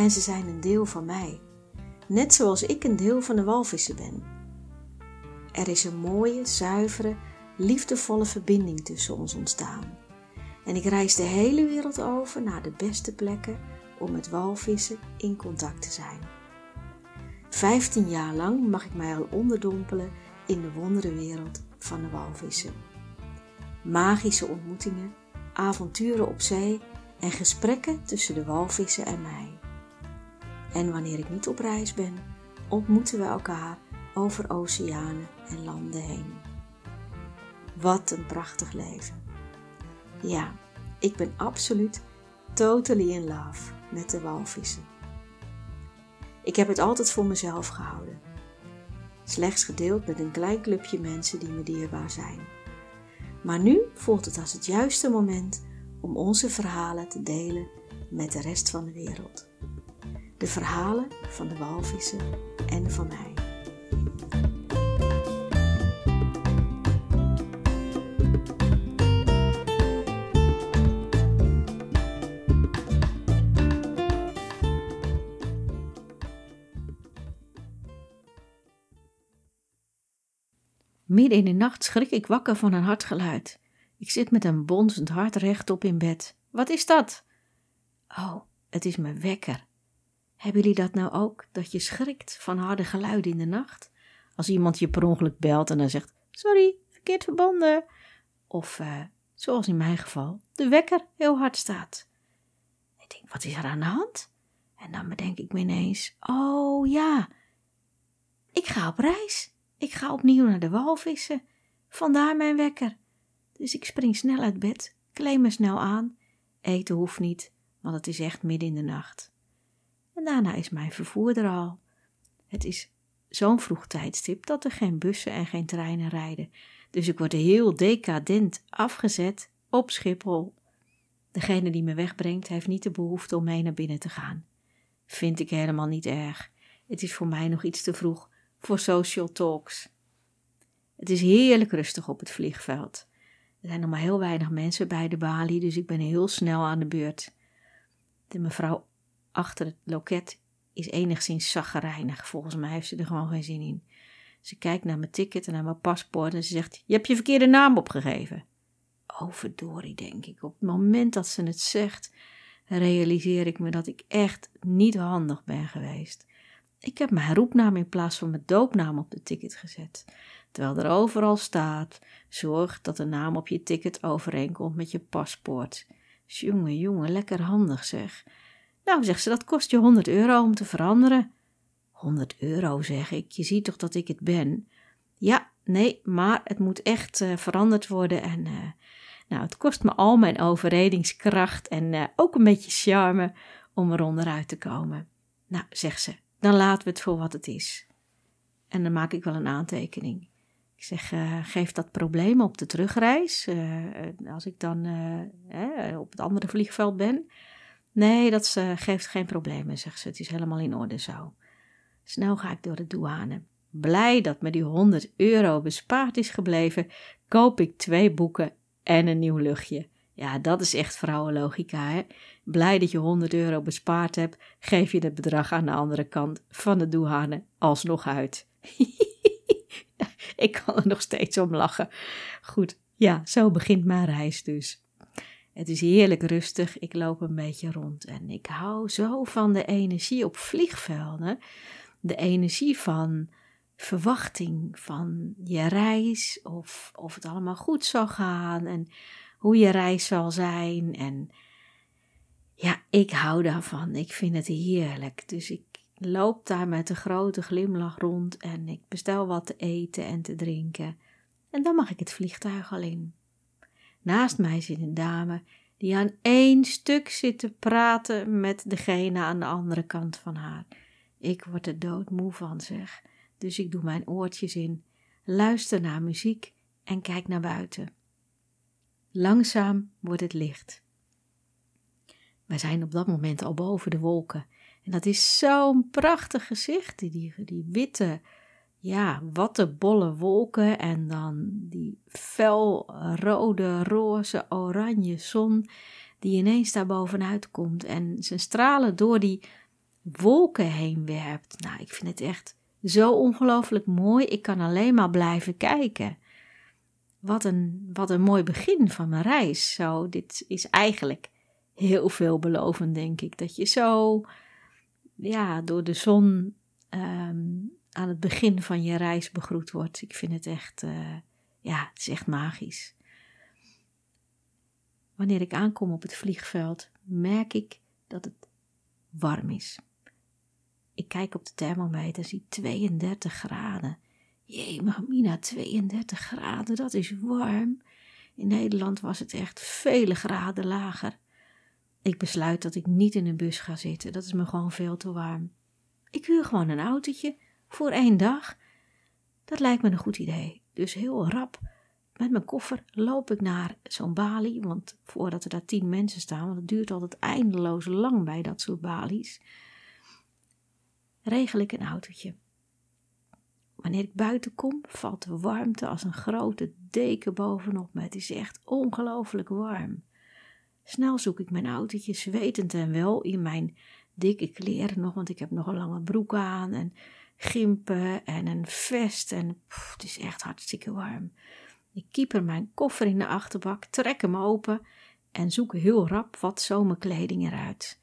en ze zijn een deel van mij, net zoals ik een deel van de walvissen ben. Er is een mooie, zuivere, liefdevolle verbinding tussen ons ontstaan. En ik reis de hele wereld over naar de beste plekken om met walvissen in contact te zijn. Vijftien jaar lang mag ik mij al onderdompelen in de wonderenwereld van de walvissen. Magische ontmoetingen, avonturen op zee en gesprekken tussen de walvissen en mij. En wanneer ik niet op reis ben, ontmoeten we elkaar over oceanen en landen heen. Wat een prachtig leven. Ja, ik ben absoluut totally in love met de walvissen. Ik heb het altijd voor mezelf gehouden. Slechts gedeeld met een klein clubje mensen die me dierbaar zijn. Maar nu voelt het als het juiste moment om onze verhalen te delen met de rest van de wereld. De verhalen van de walvissen en van mij. Midden in de nacht schrik ik wakker van een hard geluid. Ik zit met een bonzend hart rechtop in bed. Wat is dat? Oh, het is mijn wekker. Hebben jullie dat nou ook, dat je schrikt van harde geluiden in de nacht? Als iemand je per ongeluk belt en dan zegt: Sorry, verkeerd verbonden. Of, uh, zoals in mijn geval, de wekker heel hard staat. Ik denk: Wat is er aan de hand? En dan bedenk ik me ineens: Oh ja, ik ga op reis. Ik ga opnieuw naar de walvissen. Vandaar mijn wekker. Dus ik spring snel uit bed, kleed me snel aan. Eten hoeft niet, want het is echt midden in de nacht. En daarna is mijn vervoer er al. Het is zo'n vroeg tijdstip dat er geen bussen en geen treinen rijden. Dus ik word heel decadent afgezet op Schiphol. Degene die me wegbrengt heeft niet de behoefte om mee naar binnen te gaan. Vind ik helemaal niet erg. Het is voor mij nog iets te vroeg voor social talks. Het is heerlijk rustig op het vliegveld. Er zijn nog maar heel weinig mensen bij de balie, dus ik ben heel snel aan de beurt. De mevrouw achter het loket is enigszins zaggerijnig. Volgens mij heeft ze er gewoon geen zin in. Ze kijkt naar mijn ticket en naar mijn paspoort en ze zegt: Je hebt je verkeerde naam opgegeven. Oh, verdorie, denk ik. Op het moment dat ze het zegt, realiseer ik me dat ik echt niet handig ben geweest. Ik heb mijn roepnaam in plaats van mijn doopnaam op de ticket gezet. Terwijl er overal staat: zorg dat de naam op je ticket overeenkomt met je paspoort. Jongen, jongen, lekker handig zeg. Nou, zegt ze, dat kost je 100 euro om te veranderen. 100 euro, zeg ik. Je ziet toch dat ik het ben? Ja, nee, maar het moet echt uh, veranderd worden. En uh, nou, het kost me al mijn overredingskracht en uh, ook een beetje charme om er onderuit te komen. Nou, zegt ze, dan laten we het voor wat het is. En dan maak ik wel een aantekening. Ik zeg, geef dat probleem op de terugreis, als ik dan op het andere vliegveld ben. Nee, dat geeft geen problemen, zegt ze. Het is helemaal in orde zo. Snel ga ik door de douane. Blij dat me die 100 euro bespaard is gebleven, koop ik twee boeken en een nieuw luchtje. Ja, dat is echt vrouwenlogica, hè? Blij dat je 100 euro bespaard hebt, geef je het bedrag aan de andere kant van de douane alsnog uit. ik kan er nog steeds om lachen. Goed, ja, zo begint mijn reis dus. Het is heerlijk rustig, ik loop een beetje rond en ik hou zo van de energie op vliegvelden. De energie van verwachting van je reis, of, of het allemaal goed zal gaan en hoe je reis zal zijn. En ja, ik hou daarvan. Ik vind het heerlijk. Dus ik loop daar met een grote glimlach rond en ik bestel wat te eten en te drinken. En dan mag ik het vliegtuig al in. Naast mij zit een dame die aan één stuk zit te praten met degene aan de andere kant van haar. Ik word er doodmoe van, zeg. Dus ik doe mijn oortjes in, luister naar muziek en kijk naar buiten. Langzaam wordt het licht. Wij zijn op dat moment al boven de wolken. En dat is zo'n prachtig gezicht, die, die witte, ja, wattenbolle wolken en dan die fel rode, roze, oranje zon die ineens daar bovenuit komt en zijn stralen door die wolken heen werpt. Nou, ik vind het echt zo ongelooflijk mooi. Ik kan alleen maar blijven kijken. Wat een, wat een mooi begin van mijn reis. Zo, dit is eigenlijk heel veelbelovend, denk ik. Dat je zo ja, door de zon ehm, aan het begin van je reis begroet wordt. Ik vind het echt, uh, ja, het is echt magisch. Wanneer ik aankom op het vliegveld, merk ik dat het warm is. Ik kijk op de thermometer, zie 32 graden. Jee, Mina, 32 graden, dat is warm. In Nederland was het echt vele graden lager. Ik besluit dat ik niet in een bus ga zitten, dat is me gewoon veel te warm. Ik huur gewoon een autootje voor één dag. Dat lijkt me een goed idee. Dus heel rap met mijn koffer loop ik naar zo'n balie, want voordat er daar tien mensen staan, want het duurt altijd eindeloos lang bij dat soort balies, regel ik een autootje. Wanneer ik buiten kom, valt de warmte als een grote deken bovenop me. Het is echt ongelooflijk warm. Snel zoek ik mijn autootje, zwetend en wel in mijn dikke kleren nog, want ik heb nog een lange broek aan en gimpen en een vest en het is echt hartstikke warm. Ik kieper mijn koffer in de achterbak, trek hem open en zoek heel rap wat zomerkleding eruit.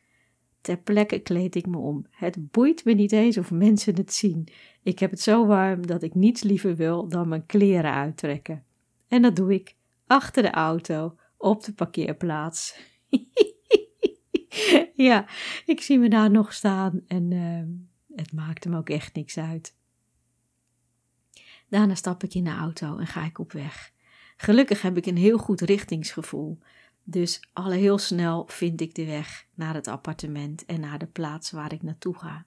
Ter plekke kleed ik me om. Het boeit me niet eens of mensen het zien. Ik heb het zo warm dat ik niets liever wil dan mijn kleren uittrekken. En dat doe ik achter de auto op de parkeerplaats. ja, ik zie me daar nog staan en uh, het maakt hem ook echt niks uit. Daarna stap ik in de auto en ga ik op weg. Gelukkig heb ik een heel goed richtingsgevoel. Dus al heel snel vind ik de weg naar het appartement en naar de plaats waar ik naartoe ga.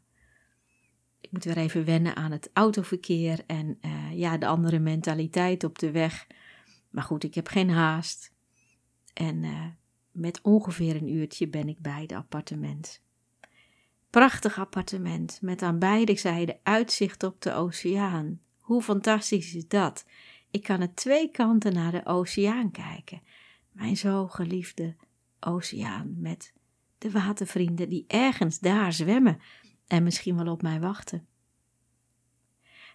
Ik moet weer even wennen aan het autoverkeer en uh, ja, de andere mentaliteit op de weg. Maar goed, ik heb geen haast. En uh, met ongeveer een uurtje ben ik bij het appartement. Prachtig appartement met aan beide zijden uitzicht op de oceaan. Hoe fantastisch is dat? Ik kan er twee kanten naar de oceaan kijken. Mijn zo geliefde oceaan met de watervrienden die ergens daar zwemmen en misschien wel op mij wachten.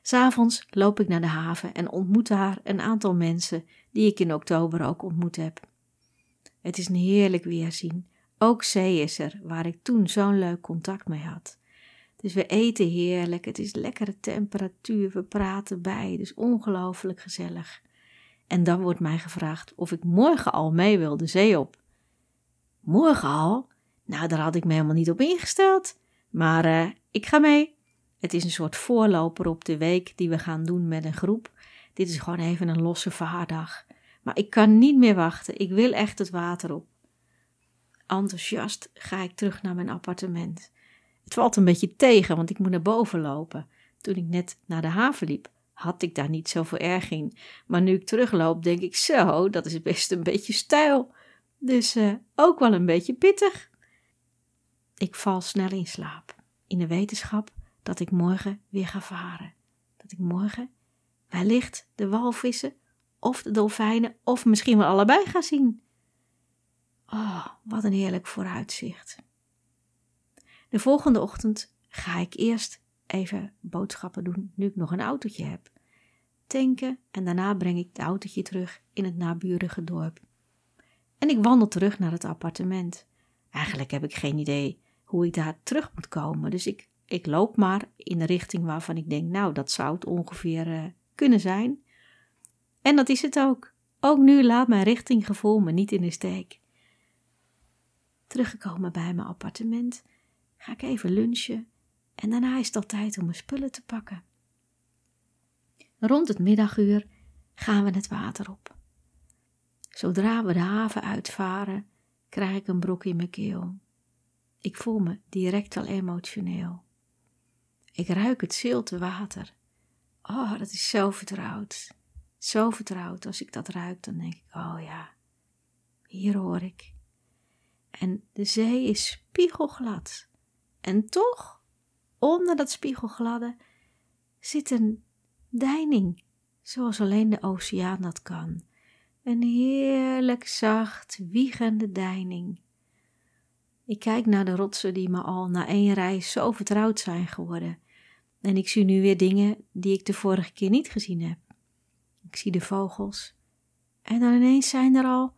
S'avonds loop ik naar de haven en ontmoet daar een aantal mensen die ik in oktober ook ontmoet heb. Het is een heerlijk weerzien. Ook zee is er, waar ik toen zo'n leuk contact mee had. Dus we eten heerlijk, het is lekkere temperatuur, we praten bij, dus ongelooflijk gezellig. En dan wordt mij gevraagd of ik morgen al mee wil de zee op. Morgen al? Nou, daar had ik me helemaal niet op ingesteld. Maar uh, ik ga mee. Het is een soort voorloper op de week die we gaan doen met een groep. Dit is gewoon even een losse vaardag. Maar ik kan niet meer wachten. Ik wil echt het water op. Enthousiast ga ik terug naar mijn appartement. Het valt een beetje tegen, want ik moet naar boven lopen. Toen ik net naar de haven liep, had ik daar niet zoveel erg in. Maar nu ik terugloop, denk ik zo, dat is best een beetje stijl. Dus uh, ook wel een beetje pittig. Ik val snel in slaap, in de wetenschap dat ik morgen weer ga varen. Dat ik morgen wellicht de walvissen of de dolfijnen of misschien wel allebei ga zien. Oh, wat een heerlijk vooruitzicht. De volgende ochtend ga ik eerst even boodschappen doen nu ik nog een autootje heb. Tanken en daarna breng ik het autootje terug in het naburige dorp. En ik wandel terug naar het appartement. Eigenlijk heb ik geen idee hoe ik daar terug moet komen, dus ik, ik loop maar in de richting waarvan ik denk, nou, dat zou het ongeveer uh, kunnen zijn. En dat is het ook. Ook nu laat mijn richtinggevoel me niet in de steek. Teruggekomen bij mijn appartement, ga ik even lunchen en daarna is het al tijd om mijn spullen te pakken. Rond het middaguur gaan we het water op. Zodra we de haven uitvaren, krijg ik een brok in mijn keel. Ik voel me direct al emotioneel. Ik ruik het zilte water. Oh, dat is zo vertrouwd. Zo vertrouwd. Als ik dat ruik, dan denk ik, oh ja, hier hoor ik. En de zee is spiegelglad. En toch, onder dat spiegelgladde, zit een deining, zoals alleen de oceaan dat kan. Een heerlijk zacht, wiegende deining. Ik kijk naar de rotsen die me al na één reis zo vertrouwd zijn geworden. En ik zie nu weer dingen die ik de vorige keer niet gezien heb. Ik zie de vogels. En dan ineens zijn er al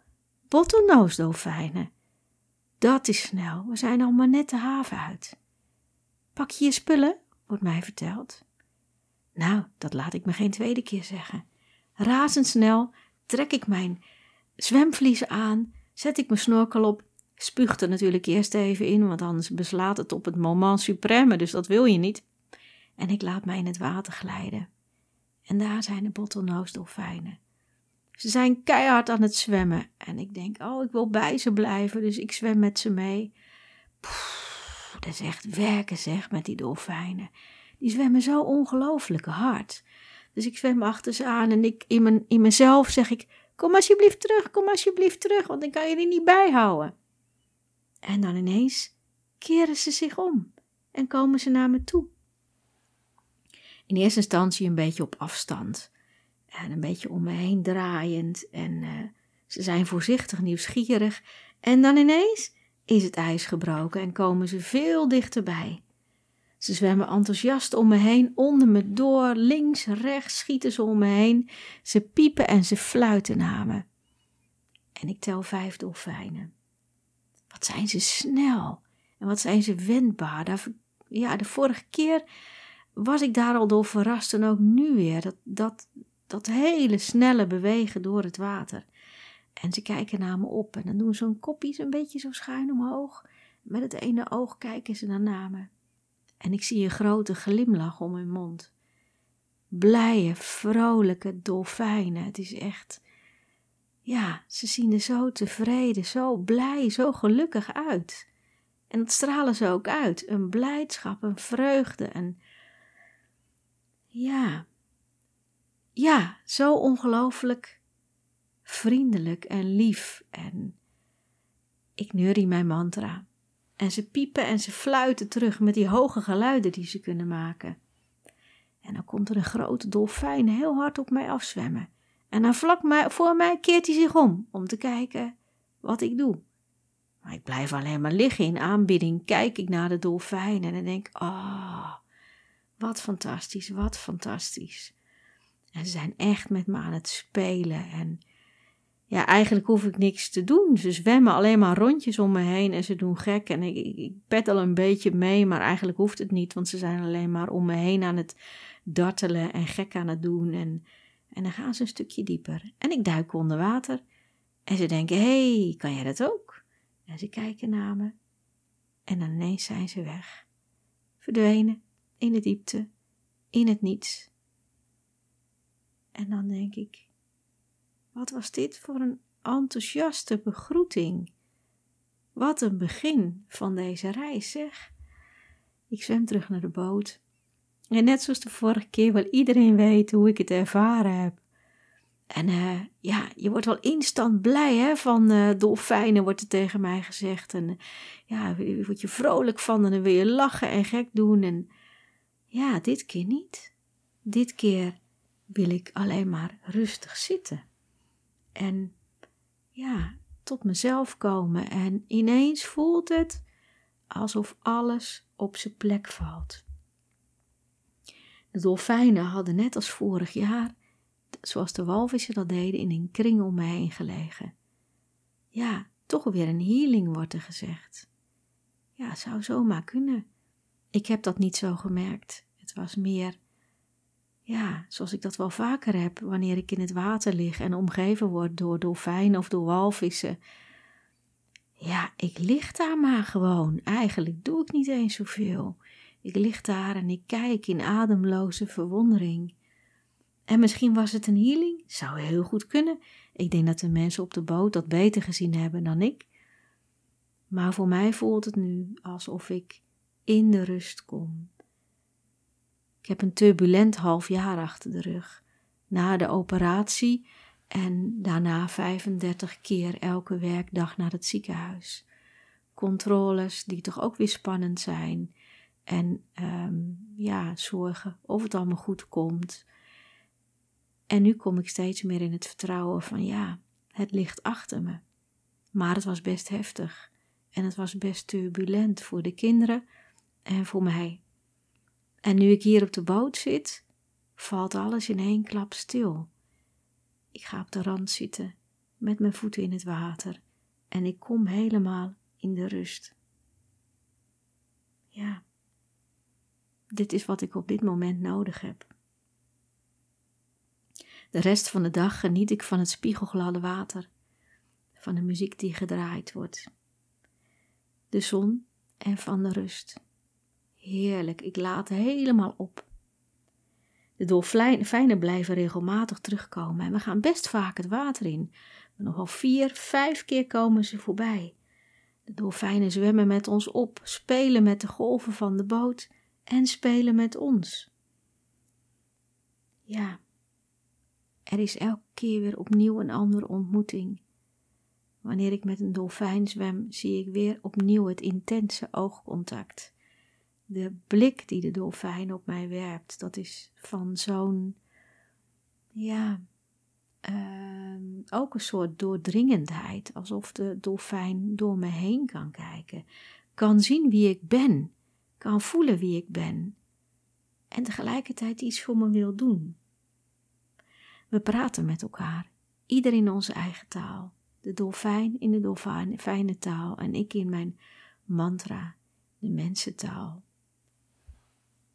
bottlenose-dolfijnen. Dat is snel, we zijn al maar net de haven uit. Pak je je spullen, wordt mij verteld. Nou, dat laat ik me geen tweede keer zeggen. Razendsnel trek ik mijn zwemvliezen aan, zet ik mijn snorkel op, spuugt er natuurlijk eerst even in, want anders beslaat het op het moment supreme, dus dat wil je niet. En ik laat mij in het water glijden. En daar zijn de bottlenose-dolfijnen. Ze zijn keihard aan het zwemmen. En ik denk, oh, ik wil bij ze blijven, dus ik zwem met ze mee. Dat is echt werken zeg, met die dolfijnen. Die zwemmen zo ongelooflijk hard. Dus ik zwem achter ze aan en ik, in, mijn, in mezelf zeg ik, kom alsjeblieft terug, kom alsjeblieft terug, want dan kan je er niet bijhouden. En dan ineens keren ze zich om en komen ze naar me toe. In eerste instantie een beetje op afstand en een beetje om me heen draaiend en uh, ze zijn voorzichtig nieuwsgierig en dan ineens is het ijs gebroken en komen ze veel dichterbij. Ze zwemmen enthousiast om me heen, onder me door, links, rechts schieten ze om me heen. Ze piepen en ze fluiten naar me. En ik tel vijf dolfijnen. Wat zijn ze snel en wat zijn ze wendbaar. ja, de vorige keer was ik daar al door verrast en ook nu weer. Dat, dat, dat hele snelle bewegen door het water. En ze kijken naar me op en dan doen ze hun kopjes een beetje zo schuin omhoog. Met het ene oog kijken ze dan naar me. En ik zie een grote glimlach om hun mond. Blije, vrolijke dolfijnen. Het is echt. Ja, ze zien er zo tevreden, zo blij, zo gelukkig uit. En dat stralen ze ook uit. Een blijdschap, een vreugde, en ja, ja, zo ongelooflijk vriendelijk en lief. En ik neurie mijn mantra. En ze piepen en ze fluiten terug met die hoge geluiden die ze kunnen maken. En dan komt er een grote dolfijn heel hard op mij afzwemmen. En dan vlak voor mij keert hij zich om, om te kijken wat ik doe. Maar ik blijf alleen maar liggen in aanbidding, kijk ik naar de dolfijn en dan denk ik, oh, wat fantastisch, wat fantastisch. En ze zijn echt met me aan het spelen. En ja, eigenlijk hoef ik niks te doen. Ze zwemmen alleen maar rondjes om me heen en ze doen gek. En ik, ik, ik peddel een beetje mee, maar eigenlijk hoeft het niet, want ze zijn alleen maar om me heen aan het dartelen en gek aan het doen. En, en dan gaan ze een stukje dieper. En ik duik onder water. En ze denken: hé, hey, kan jij dat ook? En ze kijken naar me. En dan ineens zijn ze weg. Verdwenen in de diepte, in het niets. En dan denk ik, wat was dit voor een enthousiaste begroeting? Wat een begin van deze reis, zeg. Ik zwem terug naar de boot. En net zoals de vorige keer wil iedereen weten hoe ik het ervaren heb. En uh, ja, je wordt wel instant blij hè, van uh, dolfijnen, wordt er tegen mij gezegd. En ja, word je vrolijk van en dan wil je lachen en gek doen. En ja, dit keer niet. Dit keer wil ik alleen maar rustig zitten. En ja, tot mezelf komen. En ineens voelt het alsof alles op zijn plek valt. De dolfijnen hadden net als vorig jaar, zoals de walvissen dat deden, in een kring om me heen gelegen. Ja, toch weer een healing wordt er gezegd. Ja, zou zomaar kunnen. Ik heb dat niet zo gemerkt. Het was meer ja, zoals ik dat wel vaker heb wanneer ik in het water lig en omgeven word door dolfijnen of door walvissen. Ja, ik lig daar maar gewoon. Eigenlijk doe ik niet eens zoveel. Ik lig daar en ik kijk in ademloze verwondering. En misschien was het een healing, zou heel goed kunnen. Ik denk dat de mensen op de boot dat beter gezien hebben dan ik. Maar voor mij voelt het nu alsof ik in de rust kom. Ik heb een turbulent half jaar achter de rug. Na de operatie en daarna 35 keer elke werkdag naar het ziekenhuis. Controles die toch ook weer spannend zijn. En um, ja, zorgen of het allemaal goed komt. En nu kom ik steeds meer in het vertrouwen van ja, het ligt achter me. Maar het was best heftig. En het was best turbulent voor de kinderen en voor mij. En nu ik hier op de boot zit, valt alles in één klap stil. Ik ga op de rand zitten, met mijn voeten in het water, en ik kom helemaal in de rust. Ja, dit is wat ik op dit moment nodig heb. De rest van de dag geniet ik van het spiegelgladde water, van de muziek die gedraaid wordt, de zon en van de rust. Heerlijk, ik laat helemaal op. De dolfijnen blijven regelmatig terugkomen en we gaan best vaak het water in. Nogal vier, vijf keer komen ze voorbij. De dolfijnen zwemmen met ons op, spelen met de golven van de boot en spelen met ons. Ja, er is elke keer weer opnieuw een andere ontmoeting. Wanneer ik met een dolfijn zwem, zie ik weer opnieuw het intense oogcontact de blik die de dolfijn op mij werpt, dat is van zo'n, ja, uh, ook een soort doordringendheid, alsof de dolfijn door me heen kan kijken, kan zien wie ik ben, kan voelen wie ik ben en tegelijkertijd iets voor me wil doen. We praten met elkaar, ieder in onze eigen taal, de dolfijn in de dolfijnentaal en ik in mijn mantra, de mensentaal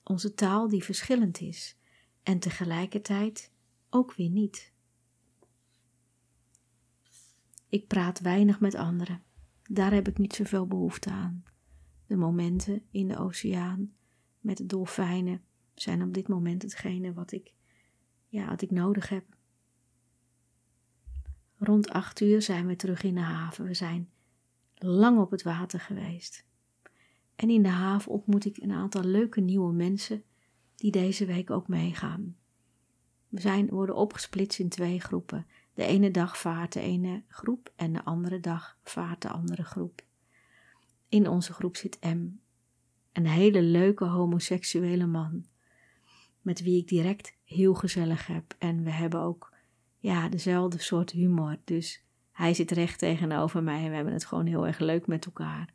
onze taal die verschillend is en tegelijkertijd ook weer niet. Ik praat weinig met anderen, daar heb ik niet zoveel behoefte aan. De momenten in de oceaan met de dolfijnen zijn op dit moment hetgene wat ik, ja, wat ik nodig heb. Rond acht uur zijn we terug in de haven. We zijn lang op het water geweest. En in de haven ontmoet ik een aantal leuke nieuwe mensen die deze week ook meegaan. We zijn, worden opgesplitst in twee groepen. De ene dag vaart de ene groep en de andere dag vaart de andere groep. In onze groep zit M, een hele leuke homoseksuele man, met wie ik direct heel gezellig heb. En we hebben ook ja, dezelfde soort humor. Dus hij zit recht tegenover mij en we hebben het gewoon heel erg leuk met elkaar.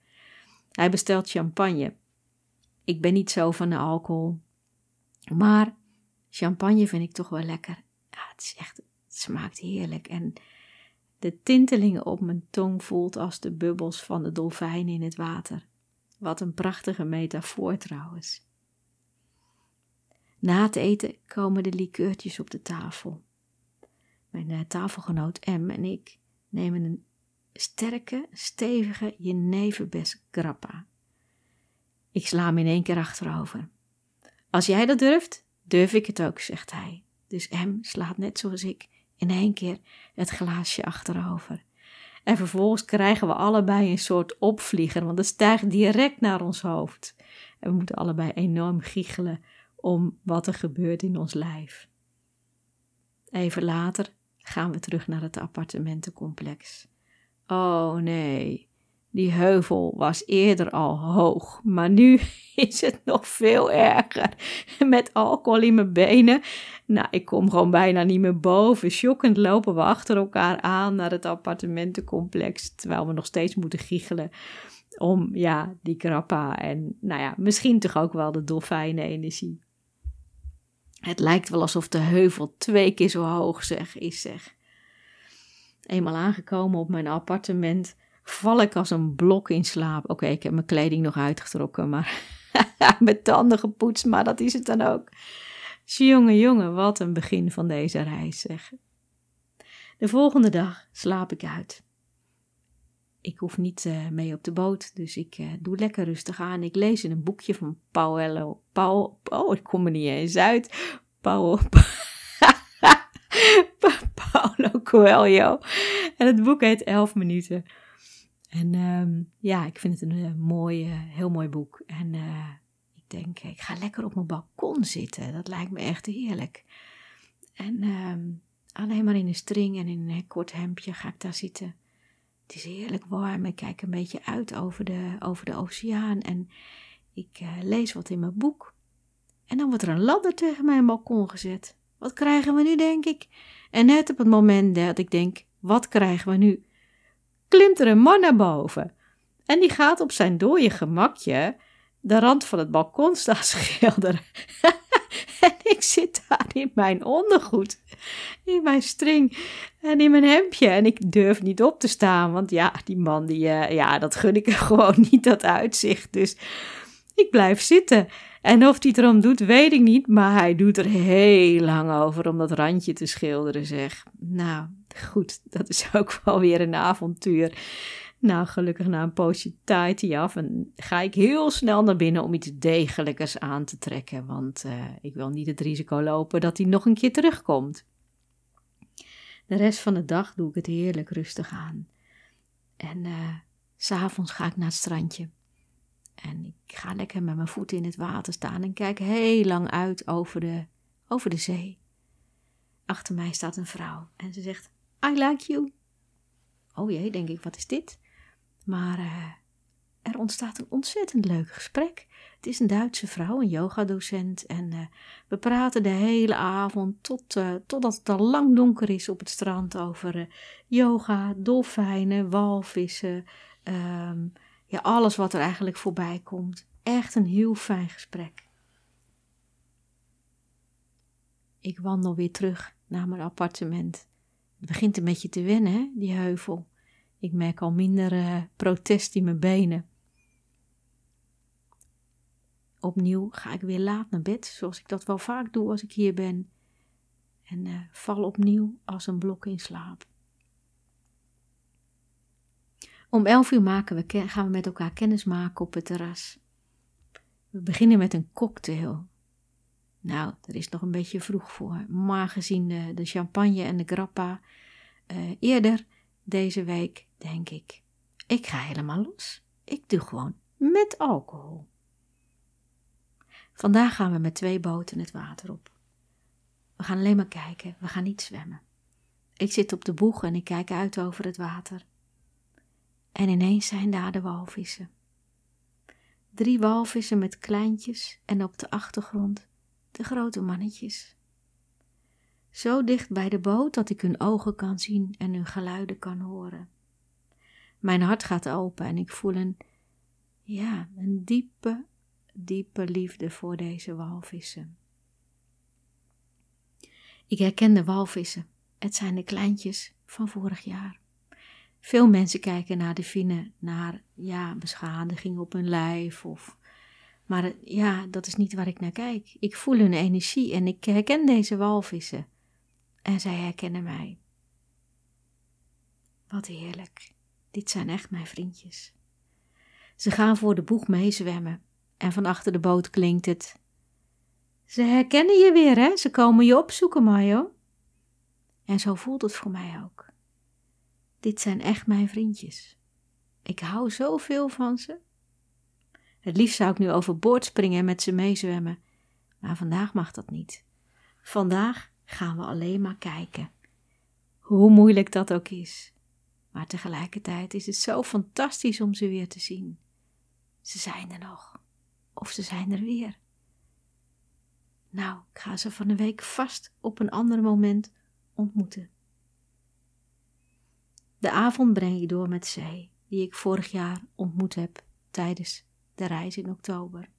Hij bestelt champagne. Ik ben niet zo van de alcohol. Maar champagne vind ik toch wel lekker. Ja, het is echt, het smaakt heerlijk. En de tintelingen op mijn tong voelt als de bubbels van de dolfijn in het water. Wat een prachtige metafoor trouwens. Na het eten komen de likeurtjes op de tafel. Mijn uh, tafelgenoot M en ik nemen een sterke, stevige jeneverbes grappa. Ik sla hem in één keer achterover. Als jij dat durft, durf ik het ook, zegt hij. Dus M slaat net zoals ik in één keer het glaasje achterover. En vervolgens krijgen we allebei een soort opvlieger, want het stijgt direct naar ons hoofd. En we moeten allebei enorm giechelen om wat er gebeurt in ons lijf. Even later gaan we terug naar het appartementencomplex. Oh nee, die heuvel was eerder al hoog, maar nu is het nog veel erger. Met alcohol in mijn benen. Nou, ik kom gewoon bijna niet meer boven. Shockend lopen we achter elkaar aan naar het appartementencomplex, terwijl we nog steeds moeten giechelen om ja, die krappa en nou ja, misschien toch ook wel de dolfijnenenergie. Het lijkt wel alsof de heuvel twee keer zo hoog zeg, is zeg. Eenmaal aangekomen op mijn appartement, val ik als een blok in slaap. Oké, ik heb mijn kleding nog uitgetrokken, maar mijn tanden gepoetst, maar dat is het dan ook. Jongen, jongen, wat een begin van deze reis, zeg. De volgende dag slaap ik uit. Ik hoef niet uh, mee op de boot, dus ik uh, doe lekker rustig aan. Ik lees in een boekje van Paolo. Paul, oh, ik kom er niet eens uit. Paul. Paulo. En het boek heet 11 minuten. En ehm, ja, ik vind het een uh, mooi, heel mooi boek. En ik denk, ik ga lekker op mijn balkon zitten. Dat lijkt me echt heerlijk. En ehm, alleen maar in een string en in een kort hemdje ga ik daar zitten. Het is heerlijk warm. Ik kijk een beetje uit over de, over de oceaan. En ik lees wat in mijn boek. En dan wordt er een ladder tegen mijn balkon gezet. Wat krijgen we nu, denk ik? En net op het moment dat ik denk, wat krijgen we nu? Klimt er een man naar boven. En die gaat op zijn dode gemakje de rand van het balkon staan schilderen. en ik zit daar in mijn ondergoed, in mijn string en in mijn hemdje. En ik durf niet op te staan, want ja, die man, die, uh, ja, dat gun ik er gewoon niet, dat uitzicht. Dus ik blijf zitten. En of hij het erom doet, weet ik niet, maar hij doet er heel lang over om dat randje te schilderen, zeg. Nou, goed, dat is ook wel weer een avontuur. Nou, gelukkig na een poosje tijd hij af en ga ik heel snel naar binnen om iets degelijkers aan te trekken, want uh, ik wil niet het risico lopen dat hij nog een keer terugkomt. De rest van de dag doe ik het heerlijk rustig aan. En uh, s'avonds ga ik naar het strandje. En ik ga lekker met mijn voeten in het water staan en kijk heel lang uit over de, over de zee. Achter mij staat een vrouw en ze zegt: I like you. Oh jee, denk ik, wat is dit? Maar uh, er ontstaat een ontzettend leuk gesprek. Het is een Duitse vrouw, een yogadocent. En uh, we praten de hele avond tot, uh, totdat het al lang donker is op het strand over yoga, dolfijnen, walvissen. Um, ja, alles wat er eigenlijk voorbij komt. Echt een heel fijn gesprek. Ik wandel weer terug naar mijn appartement. Het begint een beetje te wennen, die heuvel. Ik merk al minder uh, protest in mijn benen. Opnieuw ga ik weer laat naar bed, zoals ik dat wel vaak doe als ik hier ben. En uh, val opnieuw als een blok in slaap. Om elf uur maken we, gaan we met elkaar kennis maken op het terras. We beginnen met een cocktail. Nou, er is nog een beetje vroeg voor, maar gezien de, de champagne en de grappa uh, eerder deze week, denk ik, ik ga helemaal los. Ik doe gewoon met alcohol. Vandaag gaan we met twee boten het water op. We gaan alleen maar kijken, we gaan niet zwemmen. Ik zit op de boeg en ik kijk uit over het water. En ineens zijn daar de walvissen. Drie walvissen met kleintjes en op de achtergrond de grote mannetjes. Zo dicht bij de boot dat ik hun ogen kan zien en hun geluiden kan horen. Mijn hart gaat open en ik voel een, ja, een diepe, diepe liefde voor deze walvissen. Ik herken de walvissen. Het zijn de kleintjes van vorig jaar. Veel mensen kijken naar de vinnen, naar ja, beschadiging op hun lijf. Of, maar ja, dat is niet waar ik naar kijk. Ik voel hun energie en ik herken deze walvissen. En zij herkennen mij. Wat heerlijk. Dit zijn echt mijn vriendjes. Ze gaan voor de boeg meezwemmen en van achter de boot klinkt het. Ze herkennen je weer, hè? Ze komen je opzoeken, Mayo. En zo voelt het voor mij ook. Dit zijn echt mijn vriendjes. Ik hou zoveel van ze. Het liefst zou ik nu overboord springen en met ze meezwemmen, maar vandaag mag dat niet. Vandaag gaan we alleen maar kijken. Hoe moeilijk dat ook is. Maar tegelijkertijd is het zo fantastisch om ze weer te zien. Ze zijn er nog. Of ze zijn er weer. Nou, ik ga ze van de week vast op een ander moment ontmoeten. De avond breng ik door met zij, die ik vorig jaar ontmoet heb tijdens de reis in oktober.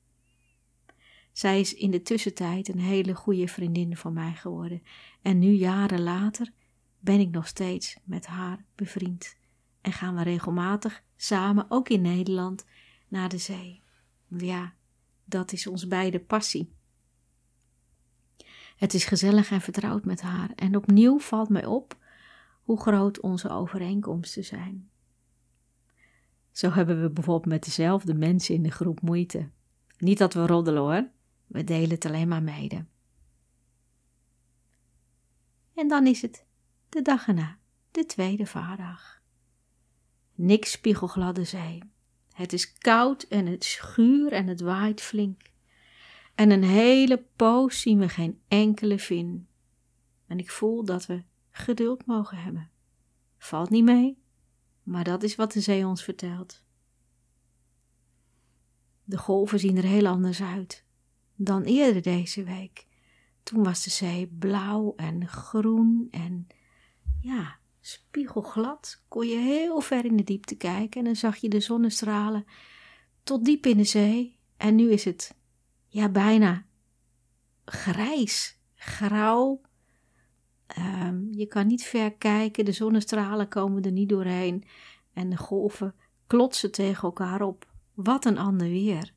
Zij is in de tussentijd een hele goede vriendin van mij geworden en nu jaren later ben ik nog steeds met haar bevriend en gaan we regelmatig samen, ook in Nederland, naar de zee. Ja, dat is ons beide passie. Het is gezellig en vertrouwd met haar en opnieuw valt mij op hoe groot onze overeenkomsten zijn. Zo hebben we bijvoorbeeld met dezelfde mensen in de groep moeite. Niet dat we roddelen hoor, we delen het alleen maar mede. En dan is het de dag erna, de tweede vaardag. Niks spiegelgladde zee. Het is koud en het schuur en het waait flink. En een hele poos zien we geen enkele vin. En ik voel dat we geduld mogen hebben. Valt niet mee, maar dat is wat de zee ons vertelt. De golven zien er heel anders uit dan eerder deze week. Toen was de zee blauw en groen en ja, spiegelglad. Kon je heel ver in de diepte kijken en dan zag je de zonnestralen tot diep in de zee. En nu is het ja, bijna grijs, grauw. Ehm, je kan niet ver kijken, de zonnestralen komen er niet doorheen en de golven klotsen tegen elkaar op. Wat een ander weer.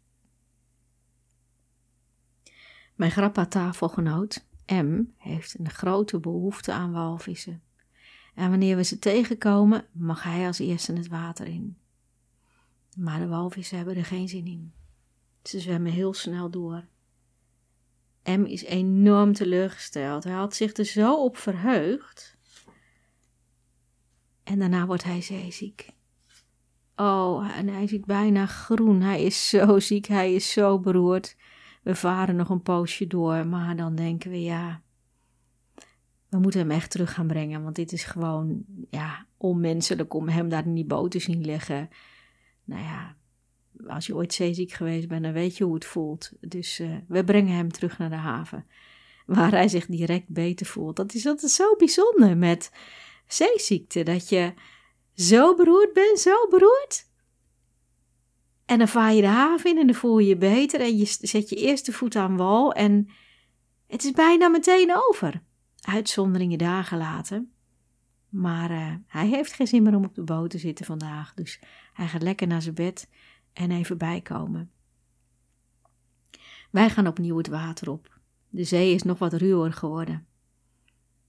Mijn grappa-tafelgenoot, M, heeft een grote behoefte aan walvissen. En wanneer we ze tegenkomen, mag hij als eerste het water in. Maar de walvissen hebben er geen zin in. Ze zwemmen heel snel door. M is enorm teleurgesteld. Hij had zich er zo op verheugd. En daarna wordt hij zeeziek. Oh, en hij ziet bijna groen. Hij is zo ziek, hij is zo beroerd. We varen nog een poosje door, maar dan denken we ja, we moeten hem echt terug gaan brengen, want dit is gewoon ja, onmenselijk om hem daar in die boot te zien liggen. Nou ja, als je ooit zeeziek geweest bent, dan weet je hoe het voelt. Dus uh, we brengen hem terug naar de haven, waar hij zich direct beter voelt. Dat is altijd zo bijzonder met zeeziekte, dat je zo beroerd bent, zo beroerd. En dan vaar je de haven in en dan voel je je beter en je zet je eerste voet aan wal en het is bijna meteen over. Uitzonderingen dagen later. Maar uh, hij heeft geen zin meer om op de boot te zitten vandaag, dus hij gaat lekker naar zijn bed en even bijkomen. Wij gaan opnieuw het water op. De zee is nog wat ruwer geworden.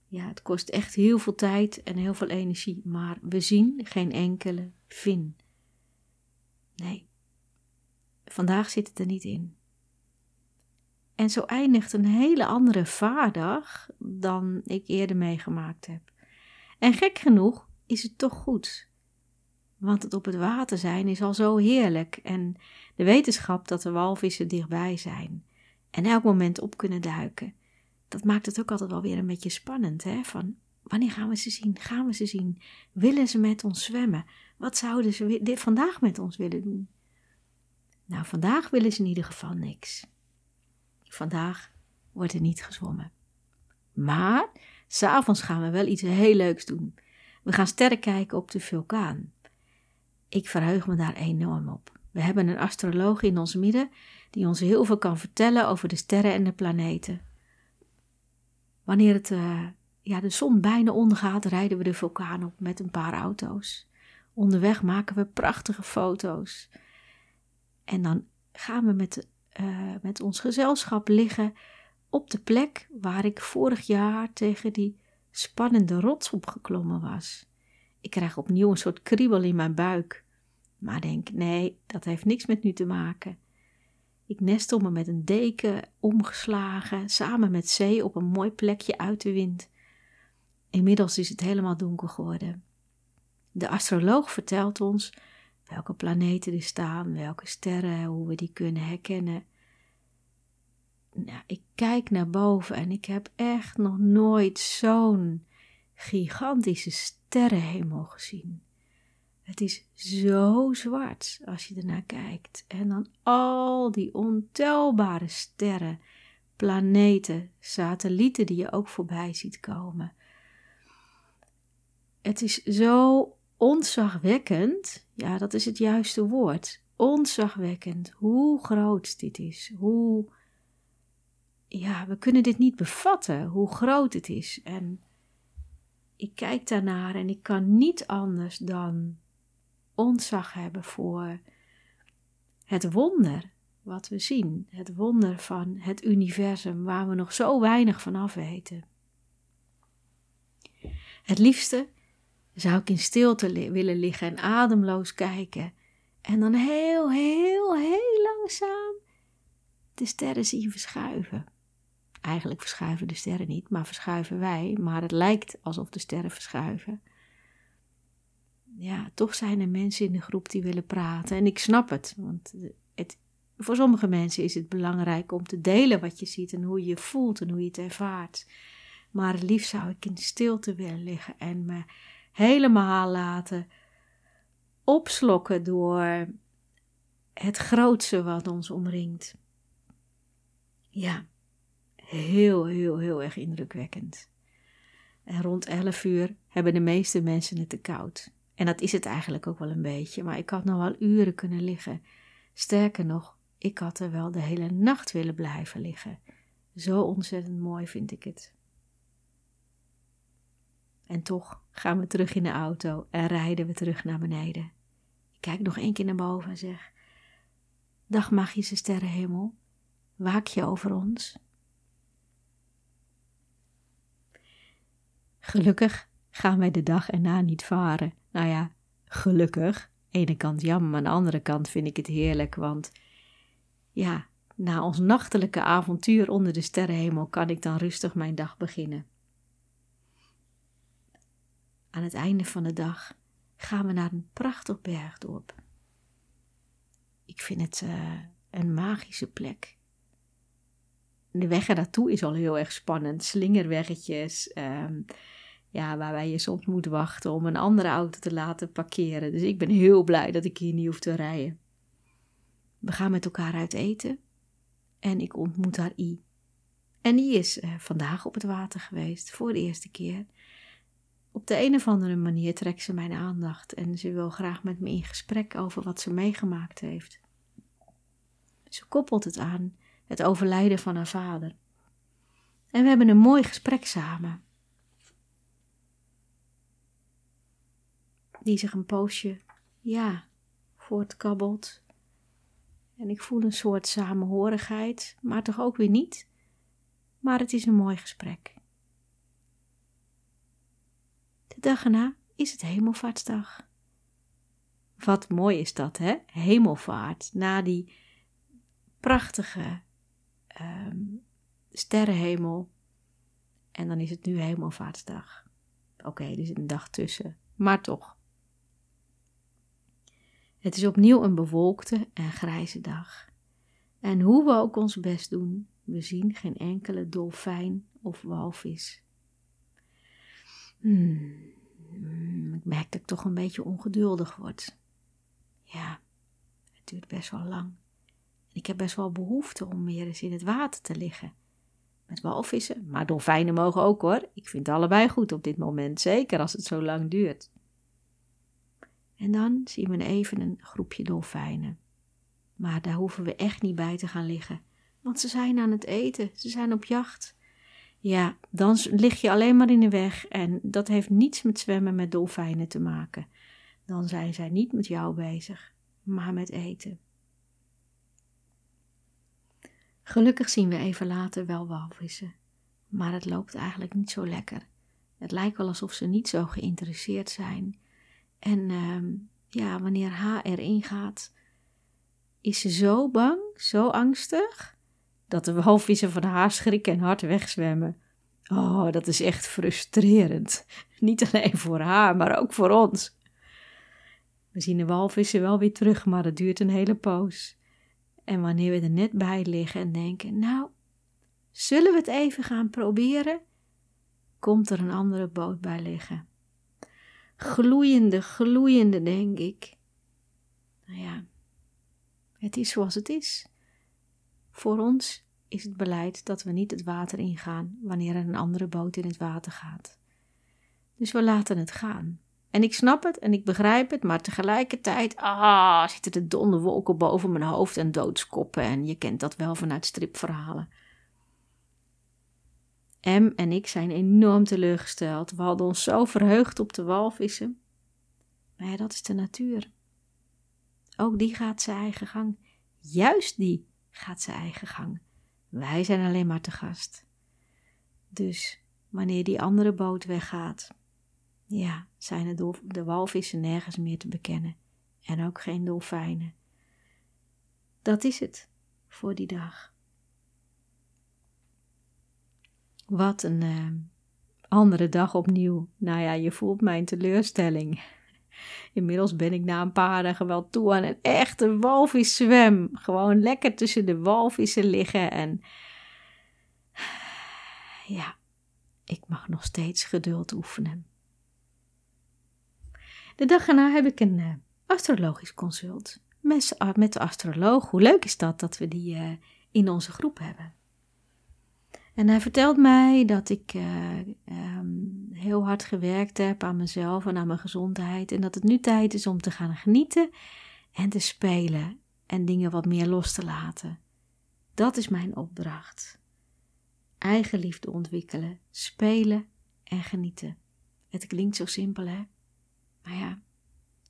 Ja, het kost echt heel veel tijd en heel veel energie, maar we zien geen enkele vin. Nee, vandaag zit het er niet in. En zo eindigt een hele andere vaardag dan ik eerder meegemaakt heb. En gek genoeg is het toch goed. Want het op het water zijn is al zo heerlijk. En de wetenschap dat de walvissen dichtbij zijn. En elk moment op kunnen duiken. Dat maakt het ook altijd wel weer een beetje spannend. Hè? Van wanneer gaan we ze zien? Gaan we ze zien? Willen ze met ons zwemmen? Wat zouden ze dit vandaag met ons willen doen? Nou, vandaag willen ze in ieder geval niks. Vandaag wordt er niet gezwommen. Maar s'avonds gaan we wel iets heel leuks doen. We gaan sterren kijken op de vulkaan. Ik verheug me daar enorm op. We hebben een astroloog in ons midden die ons heel veel kan vertellen over de sterren en de planeten. Wanneer het, uh, ja, de zon bijna ondergaat, rijden we de vulkaan op met een paar auto's. Onderweg maken we prachtige foto's. En dan gaan we met, uh, met ons gezelschap liggen op de plek waar ik vorig jaar tegen die spannende rots opgeklommen was. Ik krijg opnieuw een soort kriebel in mijn buik. Maar denk, nee, dat heeft niks met nu te maken. Ik nestel me met een deken omgeslagen, samen met zee op een mooi plekje uit de wind. Inmiddels is het helemaal donker geworden. De astroloog vertelt ons welke planeten er staan, welke sterren, hoe we die kunnen herkennen. Nou, ik kijk naar boven en ik heb echt nog nooit zo'n gigantische sterrenhemel gezien. Het is zo zwart als je ernaar kijkt. En dan al die ontelbare sterren, planeten, satellieten die je ook voorbij ziet komen. Het is zo ontzagwekkend, ja, dat is het juiste woord. Ontzagwekkend hoe groot dit is. Hoe, ja, we kunnen dit niet bevatten, hoe groot het is. En ik kijk daarnaar en ik kan niet anders dan ontzag hebben voor het wonder wat we zien. Het wonder van het universum waar we nog zo weinig van af weten. Het liefste zou ik in stilte willen liggen en ademloos kijken. En dan heel, heel, heel langzaam de sterren zien verschuiven. Eigenlijk verschuiven de sterren niet, maar verschuiven wij. Maar het lijkt alsof de sterren verschuiven. ja, toch zijn er mensen in de groep die willen praten. En ik snap het, want het, voor sommige mensen is het belangrijk om te delen wat je ziet en hoe je je voelt en hoe je het ervaart. Maar liefst zou ik in stilte willen liggen en me helemaal laten opslokken door het grootste wat ons omringt. Ja, heel, heel, heel erg indrukwekkend. En rond 11 uur hebben de meeste mensen het te koud. En dat is het eigenlijk ook wel een beetje, maar ik had nog wel uren kunnen liggen. Sterker nog, ik had er wel de hele nacht willen blijven liggen. Zo ontzettend mooi vind ik het. En toch gaan we terug in de auto en rijden we terug naar beneden. Ik kijk nog één keer naar boven en zeg: Dag magische sterrenhemel, waak je over ons? Gelukkig gaan wij de dag erna niet varen. Nou ja, gelukkig. Ene kant jammer, maar aan de andere kant vind ik het heerlijk, want ja, na ons nachtelijke avontuur onder de sterrenhemel kan ik dan rustig mijn dag beginnen. Aan het einde van de dag gaan we naar een prachtig bergdorp. Ik vind het uh, een magische plek. De weg er naartoe is al heel erg spannend. Slingerweggetjes, um, ja, waarbij je soms moet wachten om een andere auto te laten parkeren. Dus ik ben heel blij dat ik hier niet hoef te rijden. We gaan met elkaar uit eten en ik ontmoet haar I. En die is uh, vandaag op het water geweest, voor de eerste keer. Op de een of andere manier trekt ze mijn aandacht en ze wil graag met me in gesprek over wat ze meegemaakt heeft. Ze koppelt het aan het overlijden van haar vader. En we hebben een mooi gesprek samen. Die zich een poosje, ja, voortkabbelt. En ik voel een soort samenhorigheid, maar toch ook weer niet. Maar het is een mooi gesprek. De dag erna is het Hemelvaartsdag. Wat mooi is dat, hè? Hemelvaart. Na die prachtige um, sterrenhemel. En dan is het nu Hemelvaartsdag. Oké, okay, er zit een dag tussen, maar toch. Het is opnieuw een bewolkte en grijze dag. En hoe we ook ons best doen, we zien geen enkele dolfijn of walvis. Hmm, ik merk dat ik toch een beetje ongeduldig word. Ja, het duurt best wel lang. Ik heb best wel behoefte om weer eens in het water te liggen. Met walvissen, maar dolfijnen mogen ook hoor. Ik vind allebei goed op dit moment, zeker als het zo lang duurt. En dan zien we even een groepje dolfijnen. Maar daar hoeven we echt niet bij te gaan liggen, want ze zijn aan het eten, ze zijn op jacht. Ja, dan lig je alleen maar in de weg en dat heeft niets met zwemmen met dolfijnen te maken. Dan zijn zij niet met jou bezig, maar met eten. Gelukkig zien we even later wel walvissen, maar het loopt eigenlijk niet zo lekker. Het lijkt wel alsof ze niet zo geïnteresseerd zijn. En uh, ja, wanneer H erin gaat, is ze zo bang, zo angstig, dat de walvissen van haar schrikken en hard wegzwemmen. Oh, dat is echt frustrerend. Niet alleen voor haar, maar ook voor ons. We zien de walvissen wel weer terug, maar het duurt een hele poos. En wanneer we er net bij liggen en denken, nou, zullen we het even gaan proberen? Komt er een andere boot bij liggen. Gloeiende, gloeiende, denk ik. Nou ja, het is zoals het is. Voor ons is het beleid dat we niet het water ingaan wanneer er een andere boot in het water gaat. Dus we laten het gaan. En ik snap het en ik begrijp het, maar tegelijkertijd ah, zitten de donderwolken boven mijn hoofd en doodskoppen. En je kent dat wel vanuit stripverhalen. M en ik zijn enorm teleurgesteld. We hadden ons zo verheugd op de walvissen. Maar ja, dat is de natuur. Ook die gaat zijn eigen gang. Juist die gaat zijn eigen gang. Wij zijn alleen maar te gast. Dus wanneer die andere boot weggaat, ja, zijn de, de walvissen nergens meer te bekennen en ook geen dolfijnen. Dat is het voor die dag. Wat een uh, andere dag opnieuw. Nou ja, je voelt mijn teleurstelling. Inmiddels ben ik na een paar dagen wel toe aan een echte walviszwem. Gewoon lekker tussen de walvissen liggen en ja, ik mag nog steeds geduld oefenen. De dag erna heb ik een uh, astrologisch consult met, met de astroloog. Hoe leuk is dat dat we die uh, in onze groep hebben? En hij vertelt mij dat ik uh, um, heel hard gewerkt heb aan mezelf en aan mijn gezondheid. En dat het nu tijd is om te gaan genieten en te spelen en dingen wat meer los te laten. Dat is mijn opdracht. Eigenliefde ontwikkelen, spelen en genieten. Het klinkt zo simpel, hè? Maar ja,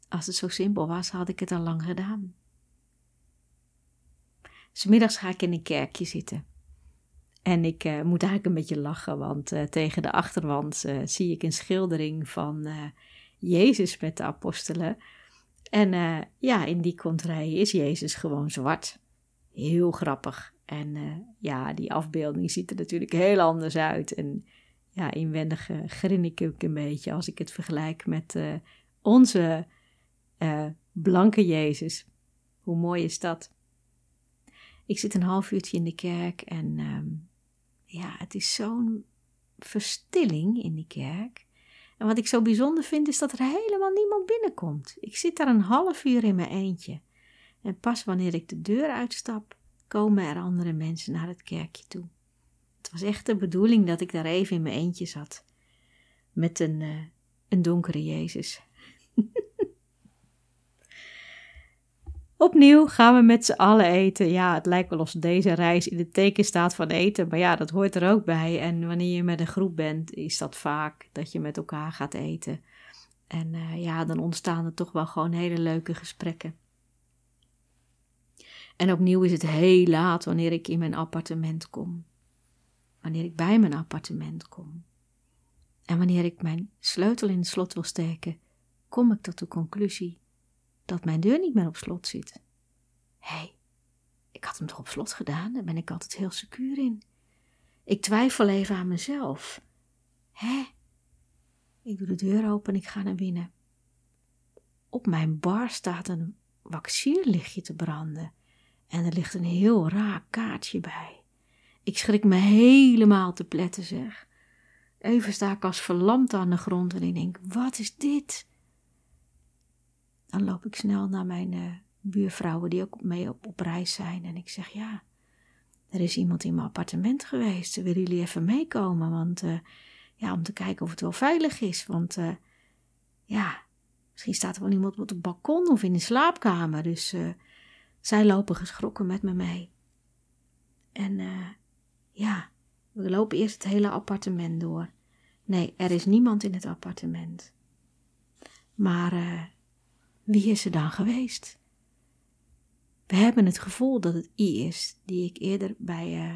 als het zo simpel was, had ik het al lang gedaan. Smiddags ga ik in een kerkje zitten. En ik uh, moet eigenlijk een beetje lachen, want uh, tegen de achterwand uh, zie ik een schildering van Jezus met de apostelen. En ja, in die contraille is Jezus gewoon zwart. Heel grappig. En ja, die afbeelding ziet er natuurlijk heel anders uit. En ja, inwendig grin ik ook een beetje als ik het vergelijk met onze blanke Jezus. Hoe mooi is dat? Ik zit een half uurtje in de kerk en ehm, ja, het is zo'n verstilling in die kerk. En wat ik zo bijzonder vind is dat er helemaal niemand binnenkomt. Ik zit daar een half uur in mijn eentje. En pas wanneer ik de deur uitstap, komen er andere mensen naar het kerkje toe. Het was echt de bedoeling dat ik daar even in mijn eentje zat. Met een, uh, een donkere Jezus. Opnieuw gaan we met z'n allen eten. Ja, het lijkt wel of deze reis in het teken staat van eten, maar ja, dat hoort er ook bij. En wanneer je met een groep bent, is dat vaak dat je met elkaar gaat eten. En uh, ja, dan ontstaan er toch wel gewoon hele leuke gesprekken. En opnieuw is het heel laat wanneer ik in mijn appartement kom. Wanneer ik bij mijn appartement kom. En wanneer ik mijn sleutel in het slot wil steken, kom ik tot de conclusie dat mijn deur niet meer op slot zit. Hé, hey, ik had hem toch op slot gedaan? Daar ben ik altijd heel secuur in. Ik twijfel even aan mezelf. Hé? Ik doe de deur open en ik ga naar binnen. Op mijn bar staat een waxierlichtje te branden en er ligt een heel raar kaartje bij. Ik schrik me helemaal te pletten, zeg. Even sta ik als verlamd aan de grond en ik denk: wat is dit? Dan loop ik snel naar mijn uh, buurvrouwen die ook mee op, reis zijn. En ik zeg, ja, er is iemand in mijn appartement geweest. Willen jullie even meekomen? Want uh, ja, om te kijken of het wel veilig is. Want uh, ja, misschien staat er wel iemand op het balkon of in de slaapkamer. Dus zij lopen geschrokken met me mee. En ja, we lopen eerst het hele appartement door. Nee, er is niemand in het appartement. Maar wie is er dan geweest? We hebben het gevoel dat het I is, die ik eerder bij uh,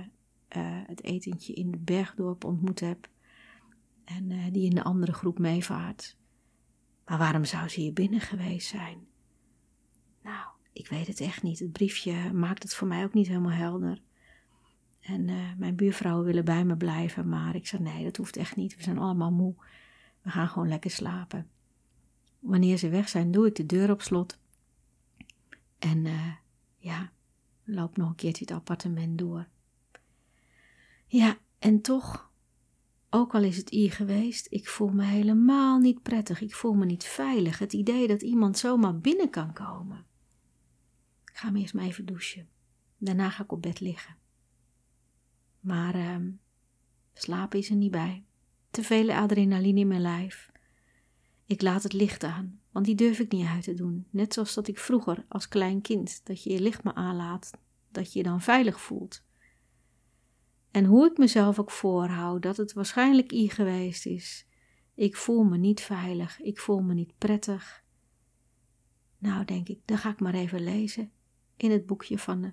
uh, het etentje in het bergdorp ontmoet heb en uh, die in de andere groep meevaart. Maar waarom zou ze hier binnen geweest zijn? Nou, ik weet het echt niet. Het briefje maakt het voor mij ook niet helemaal helder. En mijn buurvrouwen willen bij me blijven, maar ik zei nee, dat hoeft echt niet. We zijn allemaal moe. We gaan gewoon lekker slapen. Wanneer ze weg zijn, doe ik de deur op slot. En uh, ja, loop nog een keertje het appartement door. Ja, en toch, ook al is het hier geweest, ik voel me helemaal niet prettig. Ik voel me niet veilig. Het idee dat iemand zomaar binnen kan komen. Ik ga me eerst maar even douchen. Daarna ga ik op bed liggen. Maar uh, slapen is er niet bij. Te veel adrenaline in mijn lijf. Ik laat het licht aan, want die durf ik niet uit te doen. Net zoals dat ik vroeger als klein kind, dat je je licht maar aanlaat, dat je je dan veilig voelt. En hoe ik mezelf ook voorhoud dat het waarschijnlijk I geweest is. Ik voel me niet veilig, ik voel me niet prettig. Nou, denk ik, dan ga ik maar even lezen in het boekje van de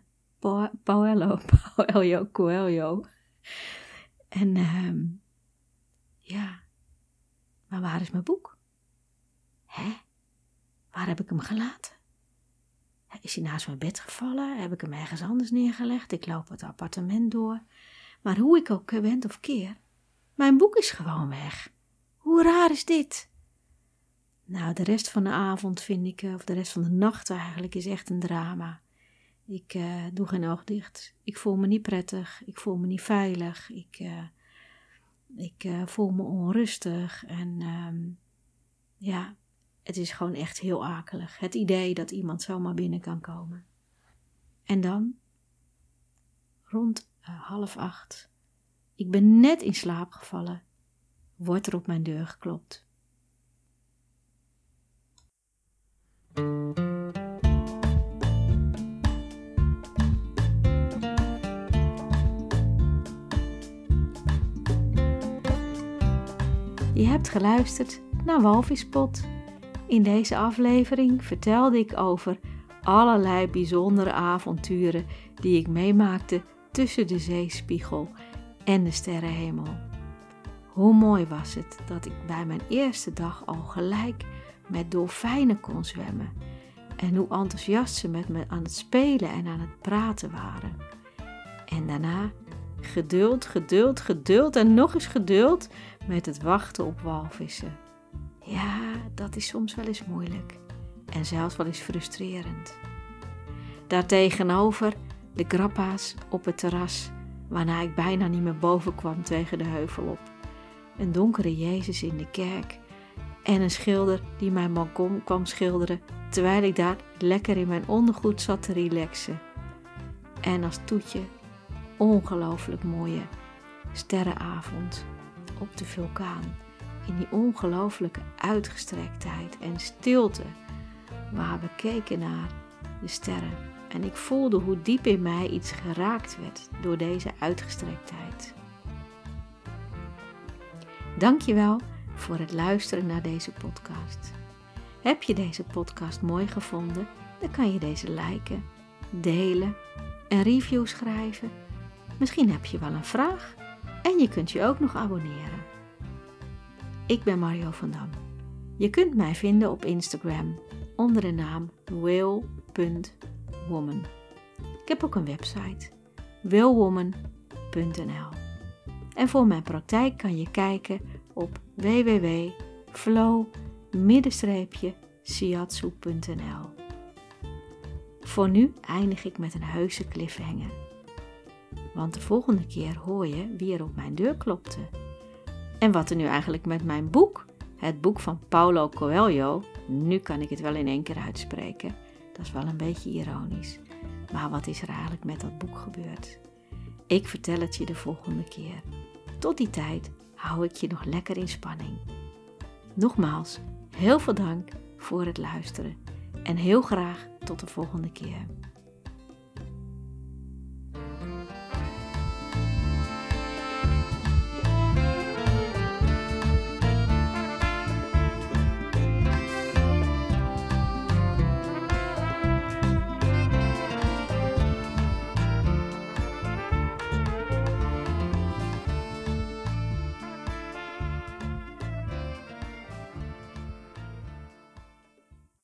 Paolo, Paolo Coelho. En uh, ja, maar waar is mijn boek? Hè? Waar heb ik hem gelaten? Is hij naast mijn bed gevallen? Heb ik hem ergens anders neergelegd? Ik loop het appartement door. Maar hoe ik ook wend of keer, mijn boek is gewoon weg. Hoe raar is dit? Nou, de rest van de avond vind ik, of de rest van de nacht eigenlijk, is echt een drama. Ik uh, doe geen oog dicht. Ik voel me niet prettig. Ik voel me niet veilig. Ik, uh, ik voel me onrustig. En um, ja, het is gewoon echt heel akelig. Het idee dat iemand zomaar binnen kan komen. En dan, rond half acht, ik ben net in slaap gevallen, wordt er op mijn deur geklopt. Je hebt geluisterd naar Walvispot. In deze aflevering vertelde ik over allerlei bijzondere avonturen die ik meemaakte tussen de zeespiegel en de sterrenhemel. Hoe mooi was het dat ik bij mijn eerste dag al gelijk met dolfijnen kon zwemmen en hoe enthousiast ze met me aan het spelen en aan het praten waren. En daarna geduld, geduld, geduld en nog eens geduld met het wachten op walvissen. Ja, dat is soms wel eens moeilijk en zelfs wel eens frustrerend. Daartegenover de grappa's op het terras, waarna ik bijna niet meer boven kwam tegen de heuvel op. Een donkere Jezus in de kerk en een schilder die mijn balkon kwam schilderen terwijl ik daar lekker in mijn ondergoed zat te relaxen. En als toetje ongelooflijk mooie sterrenavond op de vulkaan in die ongelooflijke uitgestrektheid en stilte waar we keken naar de sterren. En ik voelde hoe diep in mij iets geraakt werd door deze uitgestrektheid. Dankjewel voor het luisteren naar deze podcast. Heb je deze podcast mooi gevonden? Dan kan je deze liken, delen, een review schrijven. Misschien heb je wel een vraag en je kunt je ook nog abonneren. Ik ben Mario van Dam. Je kunt mij vinden op Instagram onder de naam will.woman. Ik heb ook een website willwoman.nl. En voor mijn praktijk kan je kijken op www.flow-siatsu.nl. Voor nu eindig ik met een heuse cliffhanger. Want de volgende keer hoor je wie er op mijn deur klopte. En wat er nu eigenlijk met mijn boek, het boek van Paulo Coelho, nu kan ik het wel in één keer uitspreken. Dat is wel een beetje ironisch. Maar wat is er eigenlijk met dat boek gebeurd? Ik vertel het je de volgende keer. Tot die tijd hou ik je nog lekker in spanning. Nogmaals, heel veel dank voor het luisteren en heel graag tot de volgende keer.